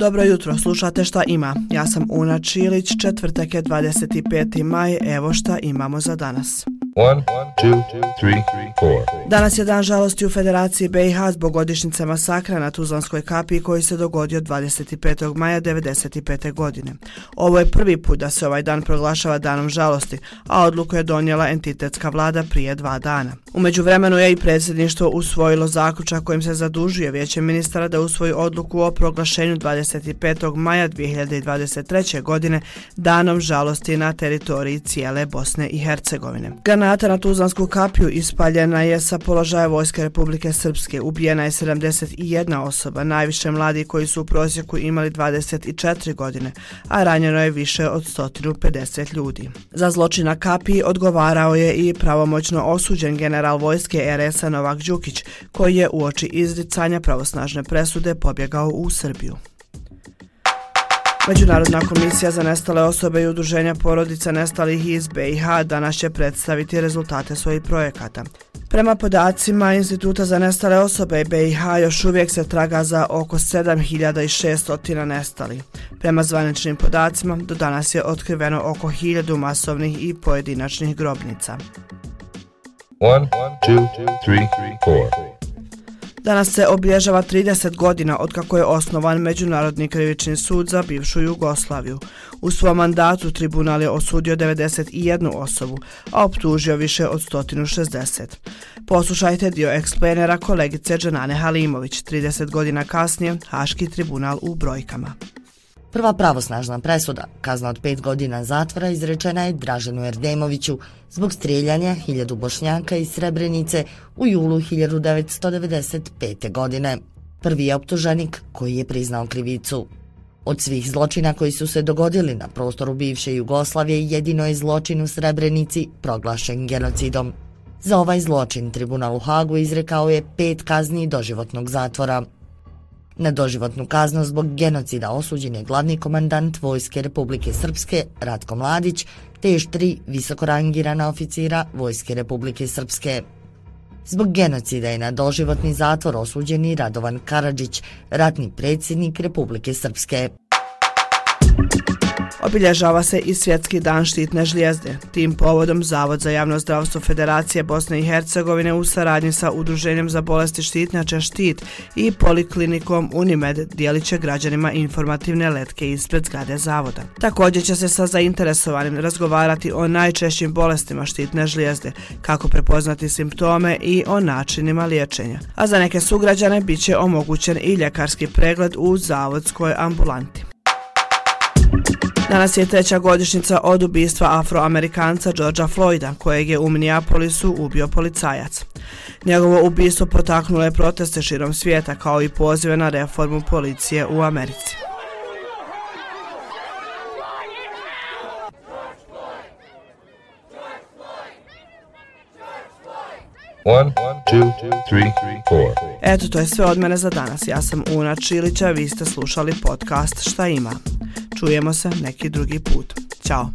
Dobro jutro, slušate šta ima. Ja sam Una Čilić, četvrtak je 25. maj, evo šta imamo za danas. One, two, three, Danas je dan žalosti u Federaciji BiH zbog godišnjice masakra na Tuzlanskoj kapi koji se dogodio 25. maja 1995. godine. Ovo je prvi put da se ovaj dan proglašava danom žalosti, a odluku je donijela entitetska vlada prije dva dana. Umeđu vremenu je i predsjedništvo usvojilo zaključak kojim se zadužuje vijeće ministara da usvoji odluku o proglašenju 25. maja 2023. godine danom žalosti na teritoriji cijele Bosne i Hercegovine. Granata na Tuzlansku kapiju ispaljena je sa položaja Vojske Republike Srpske. Ubijena je 71 osoba, najviše mladi koji su u prosjeku imali 24 godine, a ranjeno je više od 150 ljudi. Za zločin na kapiji odgovarao je i pravomoćno osuđen general vojske RS-a Novak Đukić, koji je u oči izricanja pravosnažne presude pobjegao u Srbiju. Međunarodna komisija za nestale osobe i udruženja porodica nestalih iz BiH danas će predstaviti rezultate svojih projekata. Prema podacima Instituta za nestale osobe BiH još uvijek se traga za oko 7600 nestali. Prema zvaničnim podacima do danas je otkriveno oko 1000 masovnih i pojedinačnih grobnica. One, two, three, Danas se obilježava 30 godina od kako je osnovan Međunarodni krivični sud za bivšu Jugoslaviju. U svom mandatu tribunal je osudio 91 osobu, a optužio više od 160. Poslušajte dio eksplenera kolegice Dženane Halimović, 30 godina kasnije, Haški tribunal u brojkama. Prva pravosnažna presuda, kazna od pet godina zatvora, izrečena je Draženu Erdemoviću zbog strijeljanja hiljadu bošnjaka iz Srebrenice u julu 1995. godine. Prvi je optuženik koji je priznao krivicu. Od svih zločina koji su se dogodili na prostoru bivše Jugoslavije, jedino je zločin u Srebrenici proglašen genocidom. Za ovaj zločin tribunal u Hagu izrekao je pet kazni doživotnog zatvora. Na doživotnu kaznu zbog genocida osuđen je glavni komandant Vojske Republike Srpske Ratko Mladić te još tri visokorangirana oficira Vojske Republike Srpske. Zbog genocida je na doživotni zatvor osuđen i Radovan Karadžić, ratni predsjednik Republike Srpske. Obilježava se i svjetski dan štitne žlijezde. Tim povodom Zavod za javno zdravstvo Federacije Bosne i Hercegovine u saradnji sa Udruženjem za bolesti štitnjača Štit i Poliklinikom Unimed dijelit će građanima informativne letke ispred zgrade Zavoda. Također će se sa zainteresovanim razgovarati o najčešćim bolestima štitne žlijezde, kako prepoznati simptome i o načinima liječenja. A za neke sugrađane bit će omogućen i ljekarski pregled u Zavodskoj ambulanti. Danas je treća godišnjica od ubistva afroamerikanca Georgea Floyda, kojeg je u Minneapolisu ubio policajac. Njegovo ubistvo potaknulo je proteste širom svijeta kao i pozive na reformu policije u Americi. One, two, three, Eto, to je sve od mene za danas. Ja sam Una Čilića, vi ste slušali podcast Šta ima. Čujemo se neki drugi put. Ćao.